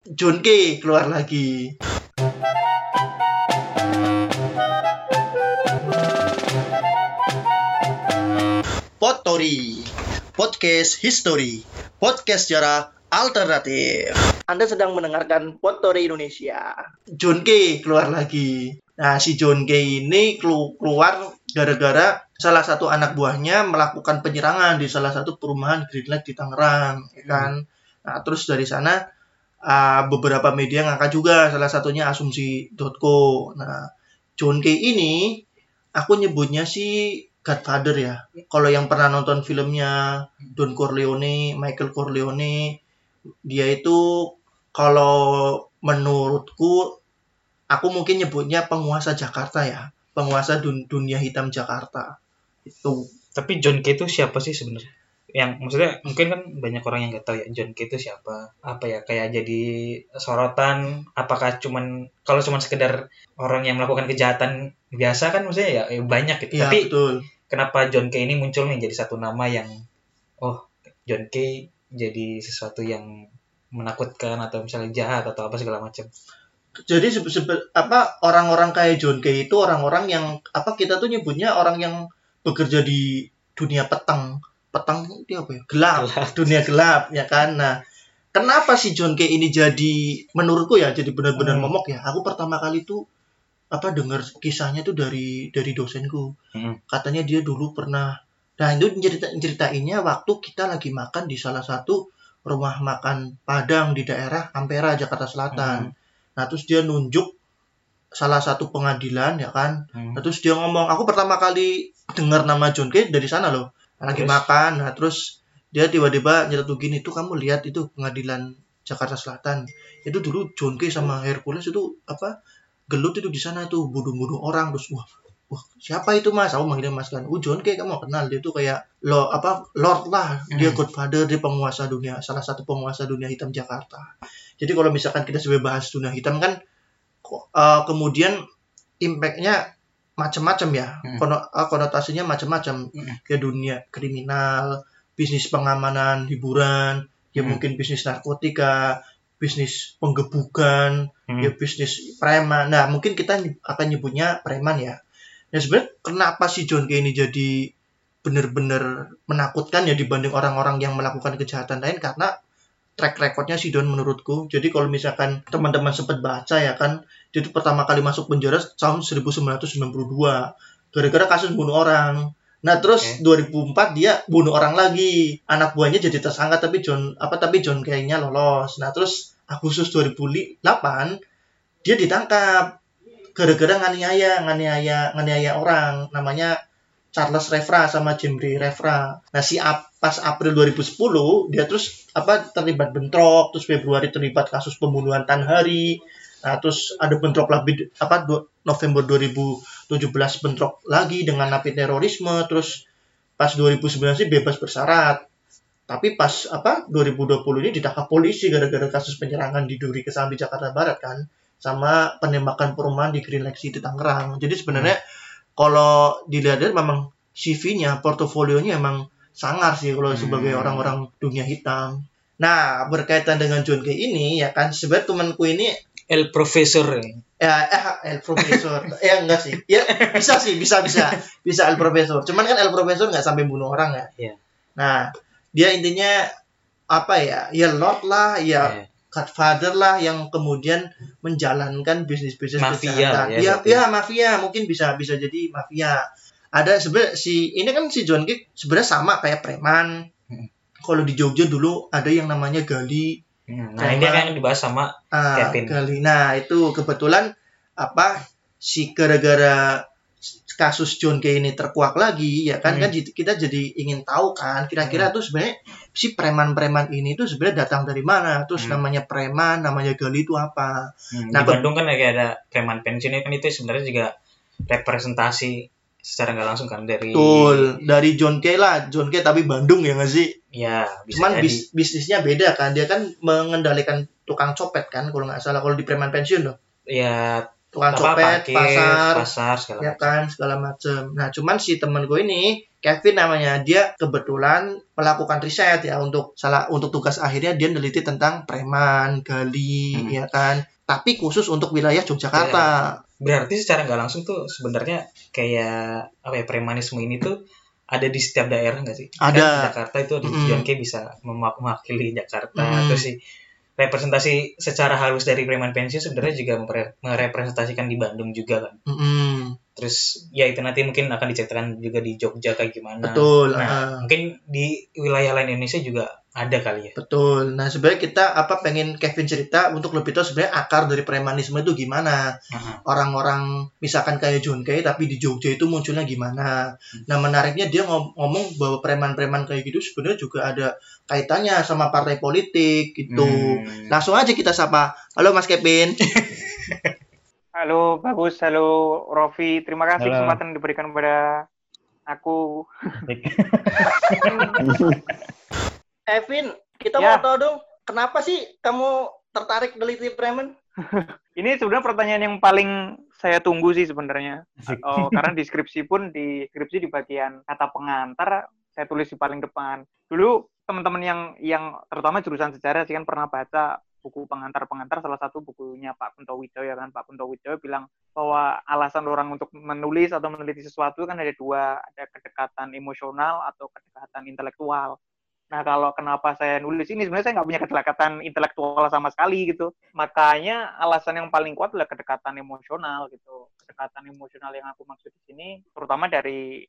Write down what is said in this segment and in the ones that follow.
John K keluar lagi. Potori, podcast history, podcast sejarah alternatif. Anda sedang mendengarkan Potori Indonesia. John K keluar lagi. Nah, si John K ini kelu- keluar gara-gara salah satu anak buahnya melakukan penyerangan di salah satu perumahan Greenlight di Tangerang, ya kan? Nah, terus dari sana uh, beberapa media ngangkat juga salah satunya asumsi.co. Nah, John K ini aku nyebutnya sih Godfather ya. Kalau yang pernah nonton filmnya Don Corleone, Michael Corleone, dia itu kalau menurutku aku mungkin nyebutnya penguasa Jakarta ya. Penguasa dun- dunia hitam Jakarta. Itu. Tapi John K itu siapa sih sebenarnya? Yang maksudnya mungkin kan banyak orang yang nggak tahu ya John K itu siapa? Apa ya kayak jadi sorotan? Apakah cuman kalau cuman sekedar orang yang melakukan kejahatan biasa kan maksudnya ya, ya banyak gitu. Iya, Tapi betul. kenapa John K ini muncul nih jadi satu nama yang oh John K jadi sesuatu yang menakutkan atau misalnya jahat atau apa segala macam. Jadi apa orang-orang kayak John Kay itu orang-orang yang apa kita tuh nyebutnya orang yang bekerja di dunia petang. Petang itu apa ya? Gelap. Gelap. Dunia gelap ya kan. Nah, kenapa si John Kay ini jadi menurutku ya jadi benar-benar Hmm. momok ya. Aku pertama kali tuh apa dengar kisahnya tuh dari dari dosenku. Hmm. Katanya dia dulu pernah Nah, itu cerita ceritainnya waktu kita lagi makan di salah satu rumah makan Padang di daerah Ampera, Jakarta Selatan. Nah, terus dia nunjuk salah satu pengadilan ya kan. Hmm. Nah, terus dia ngomong, aku pertama kali dengar nama John Kay dari sana loh. Lagi Terus? makan. Nah, terus dia tiba-tiba nyeletuk gini, tuh kamu lihat itu pengadilan Jakarta Selatan. Itu dulu John Kay sama Hercules itu apa? Gelut itu di sana tuh bunuh-bunuh orang terus wah Wah, siapa itu mas? Aku manggilnya mas kan. Oh, John Kay kamu kenal dia tuh kayak lo apa Lord lah. Dia Hmm. Godfather, dia penguasa dunia, salah satu penguasa dunia hitam Jakarta. Jadi kalau misalkan kita sebagai bahas dunia hitam kan eh, kemudian impactnya macam-macam ya Hmm. Kono- eh, konotasinya macam-macam Hmm. ya dunia kriminal bisnis pengamanan hiburan ya Hmm. mungkin bisnis narkotika bisnis penggebukan Hmm. ya bisnis preman nah mungkin kita akan nyebutnya preman ya nah sebenarnya kenapa si John Kay ini jadi benar-benar menakutkan ya dibanding orang-orang yang melakukan kejahatan lain karena track recordnya si Don menurutku. Jadi kalau misalkan teman-teman sempat baca ya kan, dia itu pertama kali masuk penjara tahun 1992 gara-gara kasus bunuh orang. Nah terus Oke. 2004 dia bunuh orang lagi. Anak buahnya jadi tersangka tapi John apa tapi John kayaknya lolos. Nah terus Agustus 2008 dia ditangkap gara-gara nganiaya nganiaya nganiaya orang namanya Charles Refra sama Jimry Refra. Nah si Ap- pas April 2010 dia terus apa terlibat bentrok, terus Februari terlibat kasus pembunuhan Tan Hari. Nah terus ada bentrok lebih apa du- November 2017 bentrok lagi dengan napi terorisme, terus pas 2019 sih bebas bersyarat. Tapi pas apa 2020 ini ditangkap polisi gara-gara kasus penyerangan di Duri Kesambi Jakarta Barat kan sama penembakan perumahan di Green Lake City Tangerang. Jadi sebenarnya kalau dilihat memang CV-nya, portofolionya emang sangar sih kalau Hmm. sebagai orang-orang dunia hitam. Nah, berkaitan dengan John Kay ini ya kan sebenarnya temanku ini El Profesor ya eh, El Profesor. ya enggak sih. Ya bisa sih, bisa bisa. Bisa El Profesor. Cuman kan El Profesor nggak sampai bunuh orang ya. Iya. Nah, dia intinya apa ya? Ya Lord lah, ya Eh, Godfather lah yang kemudian menjalankan bisnis-bisnis Mafia kejahatan. ya, Ya, ya, mafia mungkin bisa bisa jadi mafia. Ada sebenarnya si ini kan si John Kay sebenarnya sama kayak preman. Hmm. Kalau di Jogja dulu ada yang namanya Gali. hmm, Nah, ini Sama- yang dibahas sama Ah, Kevin. Gali. Nah, itu kebetulan apa si gara-gara kasus John Kay ini terkuak lagi ya kan Hmm. kan kita jadi ingin tahu kan kira-kira tuh sebenarnya si preman-preman ini tuh sebenarnya datang dari mana terus Hmm. namanya preman namanya gali itu apa Hmm, Nah, di Bandung kan kayak ada preman pensiun kan itu sebenarnya juga representasi secara nggak langsung kan dari betul. Dari John Kay lah John Kay tapi Bandung ya nggak sih? Ya bisa cuman jadi. bis- bisnisnya beda kan dia kan mengendalikan tukang copet kan kalau nggak salah kalau di preman pensiun loh ya tukang Apa, copet pasar pasar segala ya kan segala macam nah cuman si temen gue ini Kevin namanya dia kebetulan melakukan riset ya untuk salah untuk tugas akhirnya dia neliti tentang preman gali Hmm. ya kan tapi khusus untuk wilayah Yogyakarta Berarti secara nggak langsung tuh sebenarnya kayak apa ya premanisme ini tuh ada di setiap daerah nggak sih? Kan Ada. di Jakarta itu di. John K bisa mewakili Jakarta. Mm. Terus sih representasi secara halus dari preman pensiun sebenarnya juga merepresentasikan di Bandung juga kan. Mm-mm. Terus ya itu nanti mungkin akan diceritakan juga di Jogja kayak gimana. betul Nah, ah. mungkin di wilayah lain Indonesia juga ada kali ya. Betul. Nah, sebenarnya kita apa pengen Kevin cerita untuk lebih tahu sebenarnya akar dari premanisme itu gimana. Aha. Orang-orang misalkan kayak John Kay tapi di Jogja itu munculnya gimana. Nah, menariknya dia ngom- ngomong bahwa preman-preman kayak gitu sebenarnya juga ada kaitannya sama partai politik gitu. Hmm. Langsung aja kita sapa. Halo Mas Kevin. Halo, bagus. Halo, Rofi. Terima kasih Halo. kesempatan yang diberikan kepada aku. Kevin, kita Ya. mau tahu dong kenapa sih kamu tertarik neliti preman? Ini sebenarnya pertanyaan yang paling saya tunggu sih sebenarnya. Oh, karena di skripsi pun di skripsi di bagian kata pengantar saya tulis di paling depan. Dulu teman-teman yang yang terutama jurusan sejarah sih kan pernah baca buku pengantar-pengantar salah satu bukunya Pak Kunto Wijoyo kan Pak Kunto Wijoyo bilang bahwa alasan orang untuk menulis atau meneliti sesuatu kan ada dua ada kedekatan emosional atau kedekatan intelektual Nah, kalau kenapa saya nulis ini, sebenarnya saya nggak punya kedekatan intelektual sama sekali gitu. Makanya alasan yang paling kuat adalah kedekatan emosional gitu. Kedekatan emosional yang aku maksud di sini, terutama dari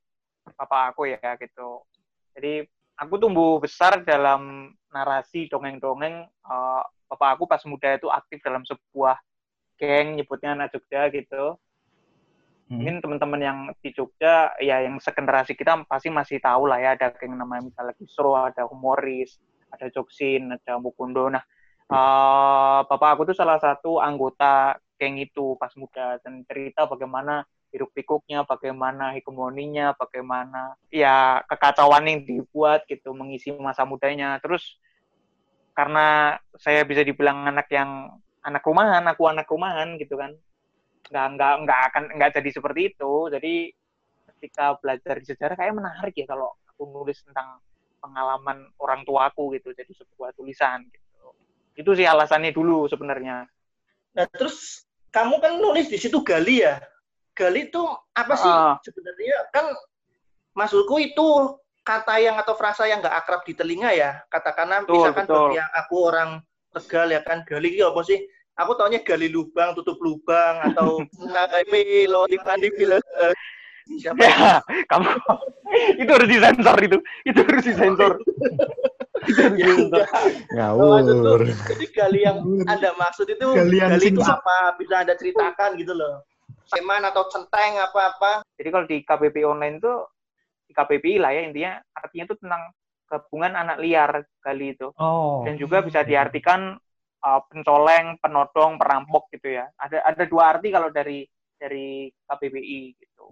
papa aku ya gitu. Jadi aku tumbuh besar dalam narasi dongeng-dongeng. Uh, papa aku pas muda itu aktif dalam sebuah geng, nyebutnya anak Jogja gitu mungkin teman-teman yang di Jogja ya yang segenerasi kita pasti masih tahu lah ya ada geng namanya misalnya Kisro, ada Humoris, ada Joksin, ada Mukundo. Nah, uh, bapak aku tuh salah satu anggota geng itu pas muda dan cerita bagaimana hiruk pikuknya, bagaimana hegemoninya, bagaimana ya kekacauan yang dibuat gitu mengisi masa mudanya. Terus karena saya bisa dibilang anak yang anak rumahan, aku anak rumahan gitu kan nggak nggak nggak akan nggak jadi seperti itu jadi ketika belajar di sejarah kayak menarik ya kalau aku nulis tentang pengalaman orang tuaku gitu jadi sebuah tulisan gitu itu sih alasannya dulu sebenarnya Nah, terus kamu kan nulis di situ gali ya. Gali itu apa sih Ah. sebenarnya? Kan maksudku itu kata yang atau frasa yang nggak akrab di telinga ya. Katakanlah Betul, misalkan betul. bagi yang aku orang Tegal ya kan gali itu apa sih? Aku taunya gali lubang, tutup lubang atau KKP lo di pandi film. Siapa? ya kamu itu harus disensor itu itu harus disensor itu harus Ya, disensor Ngawur. Jadi gali yang Anda maksud itu Galian gali itu apa? Bisa Anda ceritakan gitu loh. Seman atau centeng apa-apa. jadi kalau di KBP online tuh di KBPI lah ya intinya artinya itu tentang gabungan anak liar kali itu Oh. dan juga bisa diartikan uh, pencoleng, penodong, perampok gitu ya. Ada ada dua arti kalau dari dari KBBI gitu.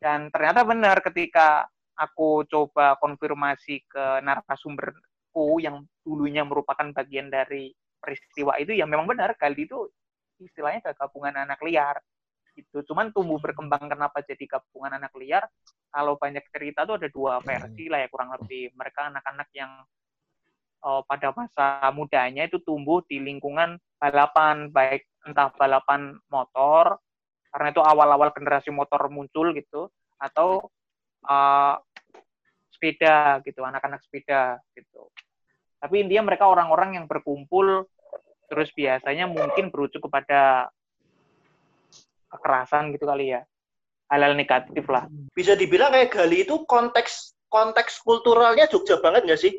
Dan ternyata benar ketika aku coba konfirmasi ke narasumberku yang dulunya merupakan bagian dari peristiwa itu ya memang benar kali itu istilahnya gabungan anak liar gitu. Cuman tumbuh berkembang kenapa jadi gabungan anak liar? Kalau banyak cerita tuh ada dua versi lah ya kurang lebih. Mereka anak-anak yang uh, pada masa mudanya itu tumbuh di lingkungan balapan baik entah balapan motor karena itu awal-awal generasi motor muncul gitu atau uh, sepeda gitu anak-anak sepeda gitu. Tapi intinya mereka orang-orang yang berkumpul terus biasanya mungkin berujung kepada kekerasan gitu kali ya. Hal-hal negatif lah. Bisa dibilang kayak Gali itu konteks konteks kulturalnya Jogja banget nggak sih?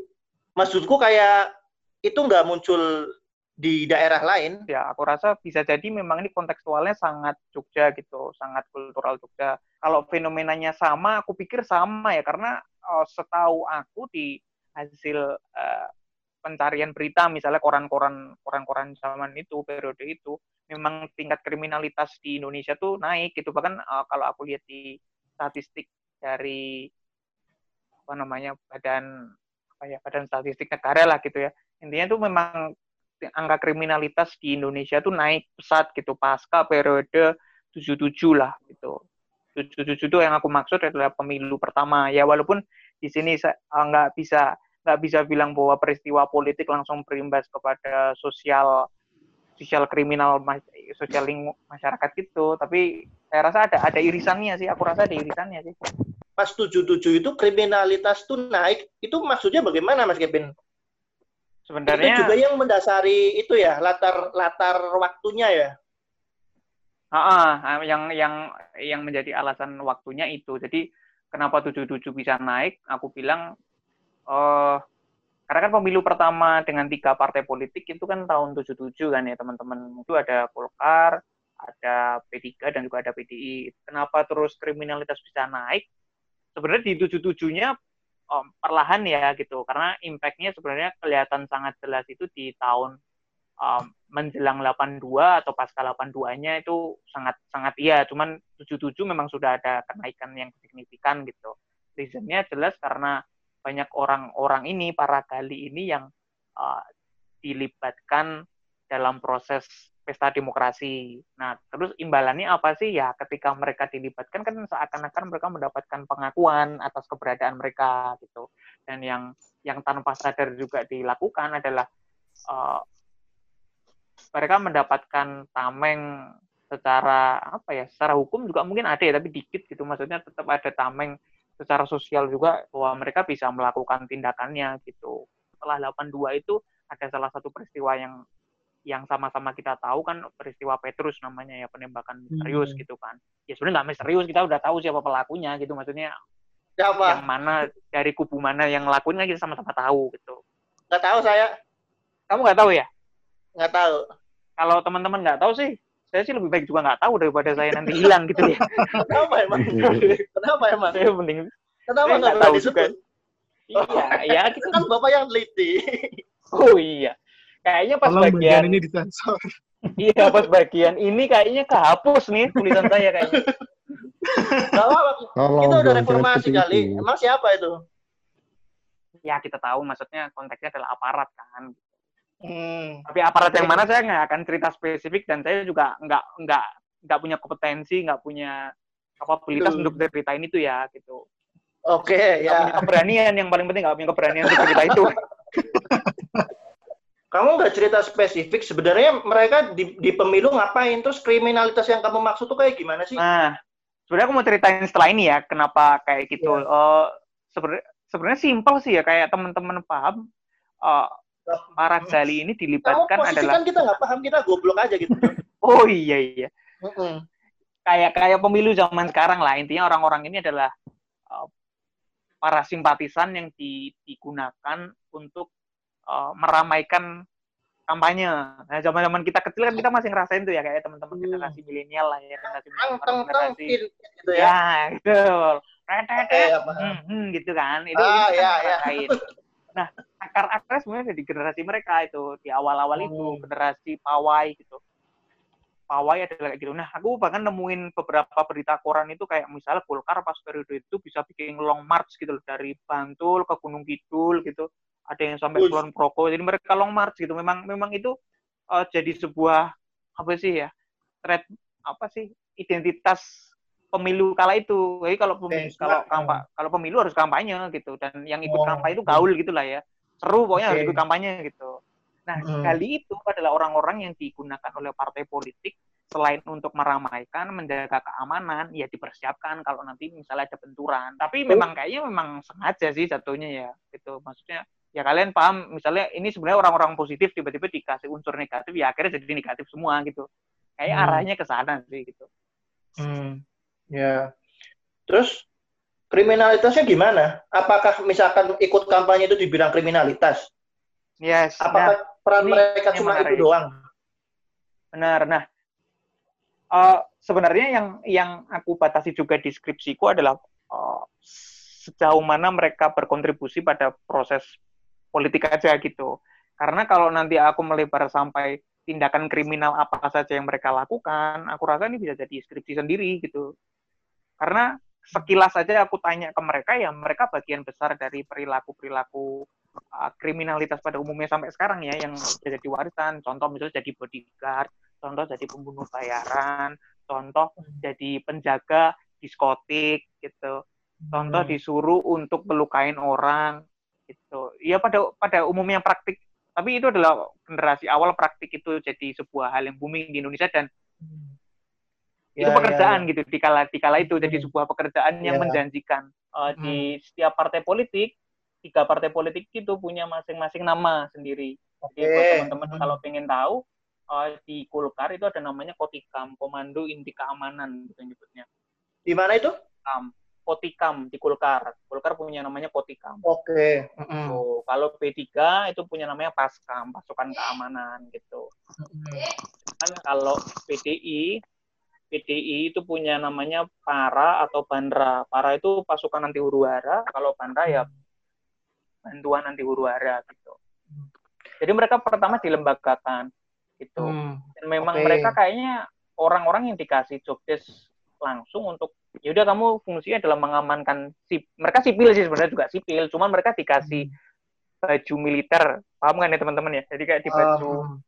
Maksudku kayak itu nggak muncul di daerah lain. ya aku rasa bisa jadi memang ini kontekstualnya sangat Jogja gitu, sangat kultural Jogja. Kalau fenomenanya sama, aku pikir sama ya karena uh, setahu aku di hasil uh, pencarian berita misalnya koran-koran koran-koran zaman itu periode itu memang tingkat kriminalitas di Indonesia tuh naik gitu bahkan uh, kalau aku lihat di statistik dari apa namanya badan apa ya badan statistik negara lah gitu ya. Intinya tuh memang angka kriminalitas di Indonesia tuh naik pesat gitu. Pasca periode 77 lah gitu. 77 itu yang aku maksud adalah pemilu pertama. Ya walaupun di sini eh, nggak bisa nggak bisa bilang bahwa peristiwa politik langsung berimbas kepada sosial sosial kriminal sosial lingkup masyarakat gitu. Tapi saya rasa ada ada irisannya sih. Aku rasa ada irisannya sih pas 77 itu kriminalitas tuh naik itu maksudnya bagaimana Mas Kevin sebenarnya itu juga yang mendasari itu ya latar latar waktunya ya ah, ah yang yang yang menjadi alasan waktunya itu jadi kenapa 77 bisa naik aku bilang uh, karena kan pemilu pertama dengan tiga partai politik itu kan tahun 77 kan ya teman-teman. Itu ada Golkar, ada P3 dan juga ada PDI. Kenapa terus kriminalitas bisa naik? Sebenarnya di 77-nya um, perlahan ya gitu. Karena impact-nya sebenarnya kelihatan sangat jelas itu di tahun um, menjelang 82 atau pasca 82-nya itu sangat sangat iya. Cuman 77 memang sudah ada kenaikan yang signifikan gitu. Reasonnya jelas karena banyak orang-orang ini, para gali ini yang uh, dilibatkan dalam proses pesta demokrasi. Nah, terus imbalannya apa sih? Ya, ketika mereka dilibatkan kan seakan-akan mereka mendapatkan pengakuan atas keberadaan mereka gitu. Dan yang yang tanpa sadar juga dilakukan adalah uh, mereka mendapatkan tameng secara apa ya? Secara hukum juga mungkin ada ya, tapi dikit gitu. Maksudnya tetap ada tameng secara sosial juga bahwa mereka bisa melakukan tindakannya gitu. Setelah 82 itu ada salah satu peristiwa yang yang sama-sama kita tahu kan peristiwa Petrus namanya ya penembakan misterius hmm. gitu kan. Ya sebenarnya nggak misterius kita udah tahu siapa pelakunya gitu maksudnya. Siapa? Yang mana dari kubu mana yang ngelakuin kan kita sama-sama tahu gitu. Nggak tahu saya. Kamu nggak tahu ya? Nggak tahu. Kalau teman-teman nggak tahu sih, saya sih lebih baik juga nggak tahu daripada saya nanti hilang gitu ya. Kenapa emang? Kenapa emang? Saya mending. Kenapa nggak tahu juga? Iya, ya kita kan bapak yang teliti. Oh iya. Kayaknya pas Tolong bagian ini disensor. Iya, pas bagian ini kayaknya kehapus nih tulisan saya kayaknya. Kalau itu udah reformasi kali. Emang siapa itu? Ya kita tahu maksudnya konteksnya adalah aparat kan. Hmm. Tapi aparat yang mana saya nggak akan cerita spesifik dan saya juga nggak nggak nggak punya kompetensi, nggak punya kapabilitas untuk ceritain itu ya gitu. Oke, okay, ya. punya keberanian yang paling penting nggak punya keberanian untuk cerita itu. kamu nggak cerita spesifik sebenarnya mereka di, di pemilu ngapain terus kriminalitas yang kamu maksud tuh kayak gimana sih? Nah, sebenarnya aku mau ceritain setelah ini ya kenapa kayak gitu. Yeah. Uh, sebenarnya sebenarnya simpel sih ya kayak teman-teman paham. Uh, para gali ini dilibatkan Kamu adalah kan kita nggak paham kita goblok aja gitu oh iya iya kayak kayak pemilu zaman sekarang lah intinya orang-orang ini adalah uh, para simpatisan yang di, digunakan untuk uh, meramaikan kampanye. Nah, zaman-zaman kita kecil kan kita masih ngerasain tuh ya kayak teman-teman hmm. generasi milenial lah ya, generasi generasi gitu ya. Ya, gitu. Hmm, hmm, gitu kan. Itu, ah, itu kan ya, ya. Nah, akar-akar sebenarnya di generasi mereka itu di awal-awal oh. itu generasi pawai gitu. Pawai adalah kayak gitu. Nah, aku bahkan nemuin beberapa berita koran itu kayak misalnya Golkar pas periode itu bisa bikin long march gitu loh dari Bantul ke Gunung Kidul gitu. Ada yang sampai Kulon Proko. Jadi mereka long march gitu. Memang memang itu uh, jadi sebuah apa sih ya? Thread apa sih? Identitas pemilu kala itu. Jadi kalau pemilu, eh, kalau kampa, kalau pemilu harus kampanye gitu dan yang ikut oh. kampanye itu gaul gitulah ya. Seru pokoknya okay. harus ikut kampanye gitu. Nah, hmm. kali itu adalah orang-orang yang digunakan oleh partai politik selain untuk meramaikan, menjaga keamanan, ya dipersiapkan kalau nanti misalnya ada benturan. Tapi memang kayaknya memang sengaja sih jatuhnya ya, gitu. Maksudnya ya kalian paham, misalnya ini sebenarnya orang-orang positif tiba-tiba dikasih unsur negatif, ya akhirnya jadi negatif semua gitu. Kayak hmm. arahnya ke sana sih gitu. Hmm. Ya. Terus kriminalitasnya gimana? Apakah misalkan ikut kampanye itu dibilang kriminalitas? Yes. Apakah nah, peran mereka cuma itu doang? Benar. Nah, uh, sebenarnya yang yang aku batasi juga deskripsiku adalah uh, sejauh mana mereka berkontribusi pada proses politik aja gitu. Karena kalau nanti aku melebar sampai tindakan kriminal apa saja yang mereka lakukan, aku rasa ini bisa jadi deskripsi sendiri gitu. Karena sekilas saja aku tanya ke mereka ya mereka bagian besar dari perilaku-perilaku uh, kriminalitas pada umumnya sampai sekarang ya yang jadi warisan contoh misalnya jadi bodyguard contoh jadi pembunuh bayaran contoh jadi penjaga diskotik gitu contoh Hmm. disuruh untuk melukain orang gitu ya pada pada umumnya praktik tapi itu adalah generasi awal praktik itu jadi sebuah hal yang booming di Indonesia dan itu Ya, pekerjaan ya, gitu di kala di kala itu jadi Hmm. sebuah pekerjaan yang Ya. menjanjikan Uh, di setiap partai politik tiga partai politik itu punya masing-masing nama sendiri jadi buat Oke. teman-teman Hmm. kalau pengen tahu uh, di Kulkar itu ada namanya Kotikam Komando Inti Keamanan gitu nyebutnya Di mana itu? Kam Kotikam di Kulkar Kulkar punya namanya Kotikam Oke. Mm-mm. Tuh, kalau P3 itu punya namanya Paskam Pasukan Keamanan gitu kan kalau PDI PDI itu punya namanya Para atau Bandra. Para itu pasukan anti huru hara, kalau Bandra ya bantuan anti huru hara gitu. Jadi mereka pertama dilembagakan gitu. Hmm. Dan memang Oke. mereka kayaknya orang-orang yang dikasih job desk langsung untuk ya udah kamu fungsinya adalah mengamankan sip mereka sipil sih sebenarnya juga sipil cuman mereka dikasih baju militer. Paham kan ya teman-teman ya? Jadi kayak di baju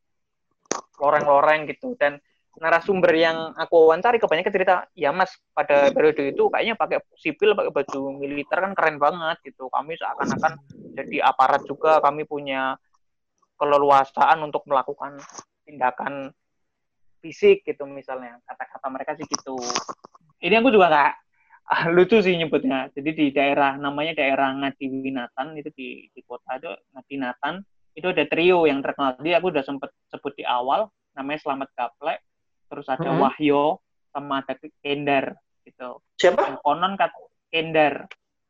loreng-loreng gitu. Dan narasumber yang aku wawancari kebanyakan cerita ya mas pada periode itu kayaknya pakai sipil pakai baju militer kan keren banget gitu. Kami seakan-akan jadi aparat juga. Kami punya keleluasaan untuk melakukan tindakan fisik gitu misalnya kata-kata mereka sih gitu ini aku juga nggak ah, lucu sih nyebutnya jadi di daerah namanya daerah Ngadiwinatan itu di di kota itu Ngadinatan itu ada trio yang terkenal jadi aku udah sempet sebut di awal namanya Selamat Gaplek terus ada Mhm. Wahyo sama ada Kendar gitu Siapa? dan konon kata Kendar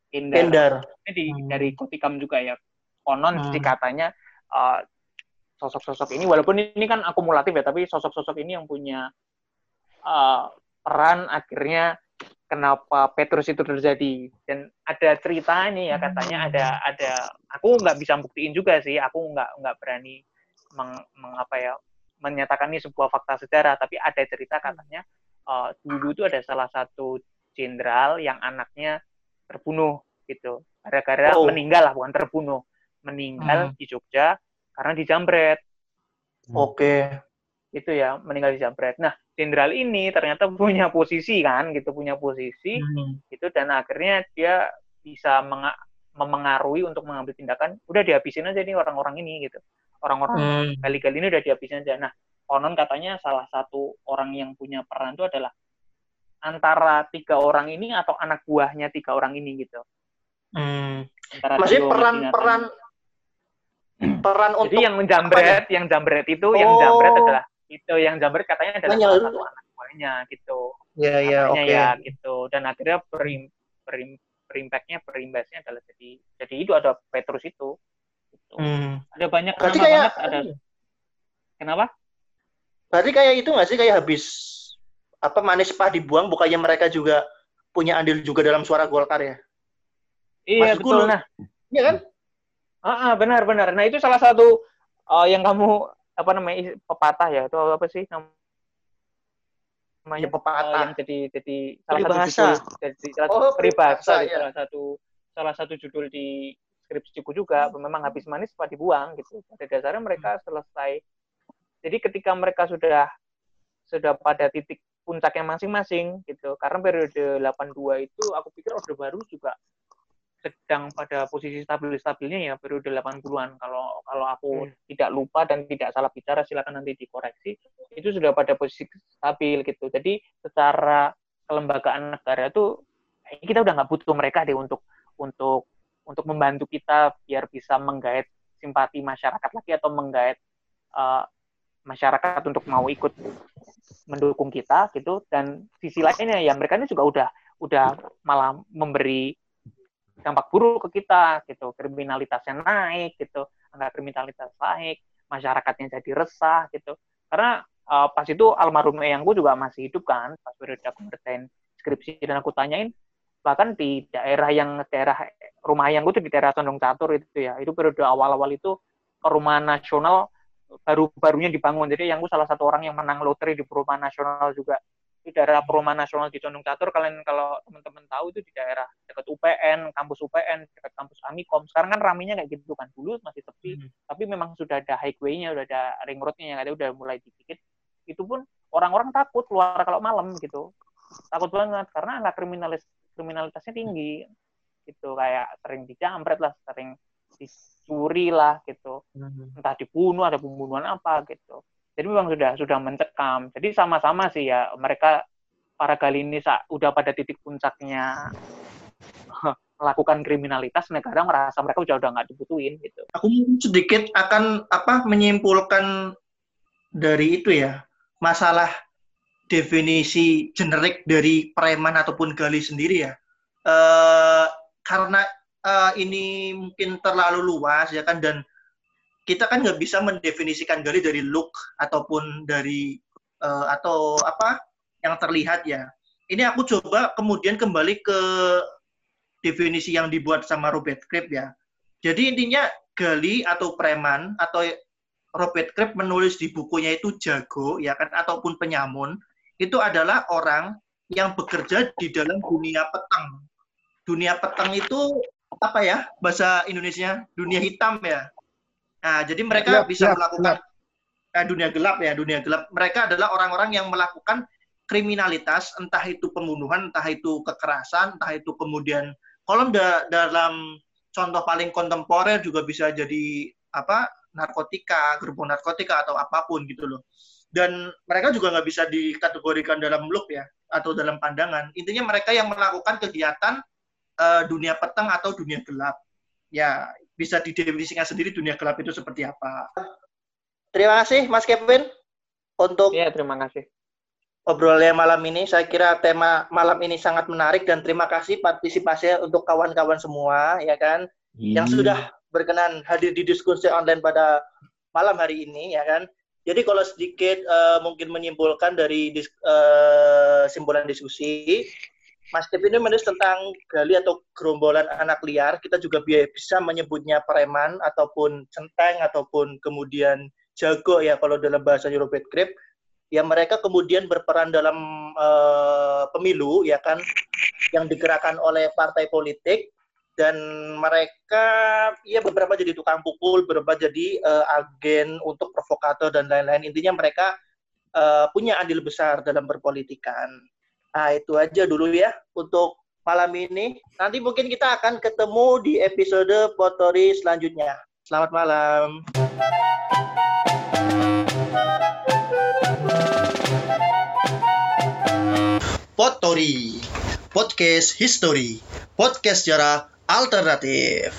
Kendar, Kendar. Ini di, Hmm. dari Kotikam juga ya konon Hmm. sih katanya uh, sosok-sosok ini walaupun ini kan akumulatif ya tapi sosok-sosok ini yang punya uh, peran akhirnya kenapa Petrus itu terjadi dan ada cerita nih ya katanya ada ada aku nggak bisa buktiin juga sih aku nggak nggak berani meng, meng- apa ya menyatakan ini sebuah fakta sejarah tapi ada cerita katanya uh, dulu itu ada salah satu jenderal yang anaknya terbunuh gitu gara-gara Oh. meninggal lah bukan terbunuh meninggal Hmm. di Jogja karena dijambret Oke. itu ya meninggal dijambret nah jenderal ini ternyata punya posisi kan gitu punya posisi Hmm. gitu dan akhirnya dia bisa menga- memengaruhi untuk mengambil tindakan udah dihabisin aja nih orang-orang ini gitu orang-orang Hmm. kali-kali ini udah dihabisin aja nah konon katanya salah satu orang yang punya peran itu adalah antara tiga orang ini atau anak buahnya tiga orang ini gitu Hmm. antara Maksudnya trio peran. Peran peran jadi untuk yang menjambret yang jambret itu yang Oh. jambret adalah itu yang jambret katanya adalah Makanya salah satu anak buahnya gitu ya ya katanya oke. ya gitu dan akhirnya perim, perim, perimpaknya perimbasnya adalah jadi jadi itu ada Petrus itu gitu. Hmm. ada banyak Berarti nama kayak banget ada kenapa berarti kayak itu nggak sih kayak habis apa manis pah dibuang bukannya mereka juga punya andil juga dalam suara Golkar ya? iya Maksudku betul nah Iya kan? Ah, ah, benar benar. Nah itu salah satu uh, yang kamu apa namanya pepatah ya? Itu apa sih namanya? Ya, pepatah. uh, yang jadi jadi salah satu judul jadi salah Oh, peribahasa peribahasa, di ya. salah satu salah satu judul di skripsiku juga. Memang habis manis pak dibuang gitu. Pada dasarnya mereka selesai. Jadi ketika mereka sudah sudah pada titik puncaknya masing-masing gitu. Karena periode 82 itu aku pikir orde baru juga sedang pada posisi stabil-stabilnya ya periode 80-an kalau kalau aku Hmm. tidak lupa dan tidak salah bicara silakan nanti dikoreksi. Itu sudah pada posisi stabil gitu. Jadi secara kelembagaan negara itu kita udah nggak butuh mereka deh untuk untuk untuk membantu kita biar bisa menggait simpati masyarakat lagi atau menggait uh, masyarakat untuk mau ikut mendukung kita gitu. Dan sisi lainnya ya mereka ini juga udah udah malah memberi dampak buruk ke kita gitu. Kriminalitasnya naik gitu. Angka kriminalitas naik masyarakatnya jadi resah gitu. Karena uh, pas itu almarhum eyangku juga masih hidup kan pas periode aku ngerjain skripsi dan aku tanyain bahkan di daerah yang daerah rumah eyangku itu di daerah Condong Catur itu ya itu periode awal-awal itu perumahan nasional baru-barunya dibangun. Jadi eyangku salah satu orang yang menang lotre di perumahan nasional juga di daerah Perumahan Nasional di Condong Catur. Kalian kalau teman-teman tahu itu di daerah dekat UPN kampus UPN dekat kampus Amikom. Sekarang kan raminya kayak gitu kan. Dulu masih sepi hmm. tapi memang sudah ada highway-nya udah ada ring road-nya yang ada udah mulai dikit itu pun orang-orang takut keluar kalau malam gitu. Takut banget karena angka kriminalis kriminalitasnya tinggi. Gitu kayak sering dijamret lah sering dicuri lah gitu. Hmm. entah dibunuh ada pembunuhan apa gitu jadi memang sudah sudah mencekam. Jadi sama-sama sih ya mereka para kali ini udah pada titik puncaknya melakukan kriminalitas negara merasa mereka udah udah nggak dibutuhin gitu. Aku sedikit akan apa menyimpulkan dari itu ya masalah definisi generik dari preman ataupun gali sendiri ya. Uh, karena uh, ini mungkin terlalu luas ya kan dan kita kan nggak bisa mendefinisikan gali dari look ataupun dari uh, atau apa yang terlihat ya. Ini aku coba kemudian kembali ke definisi yang dibuat sama Robert Kripp ya. Jadi intinya gali atau preman atau Robert Kripp menulis di bukunya itu jago ya kan ataupun penyamun itu adalah orang yang bekerja di dalam dunia petang. Dunia petang itu apa ya bahasa Indonesia? Dunia hitam ya. Nah, jadi mereka gelap, bisa gelap, melakukan gelap. Eh, dunia gelap ya, dunia gelap. Mereka adalah orang-orang yang melakukan kriminalitas, entah itu pembunuhan, entah itu kekerasan, entah itu kemudian kalau da dalam contoh paling kontemporer juga bisa jadi apa narkotika, gerbong narkotika atau apa pun gitu loh. Dan mereka juga nggak bisa dikategorikan dalam look ya atau dalam pandangan. Intinya mereka yang melakukan kegiatan uh, dunia petang atau dunia gelap. Ya, bisa didefinisikan sendiri dunia gelap itu seperti apa. Terima kasih Mas Kevin untuk ya, terima kasih. Obrolannya malam ini. Saya kira tema malam ini sangat menarik dan terima kasih partisipasi untuk kawan-kawan semua ya kan hmm. yang sudah berkenan hadir di diskusi online pada malam hari ini ya kan. Jadi kalau sedikit uh, mungkin menyimpulkan dari dis, uh, simpulan diskusi, Mas Dev ini menulis tentang gali atau gerombolan anak liar. Kita juga bisa menyebutnya preman ataupun centeng ataupun kemudian jago ya kalau dalam bahasa Robert Grip. Ya mereka kemudian berperan dalam uh, pemilu ya kan yang digerakkan oleh partai politik dan mereka ya beberapa jadi tukang pukul, beberapa jadi uh, agen untuk provokator dan lain-lain. Intinya mereka uh, punya andil besar dalam berpolitikan. Nah, itu aja dulu ya untuk malam ini. Nanti mungkin kita akan ketemu di episode Potori selanjutnya. Selamat malam. Potori, podcast history, podcast sejarah alternatif.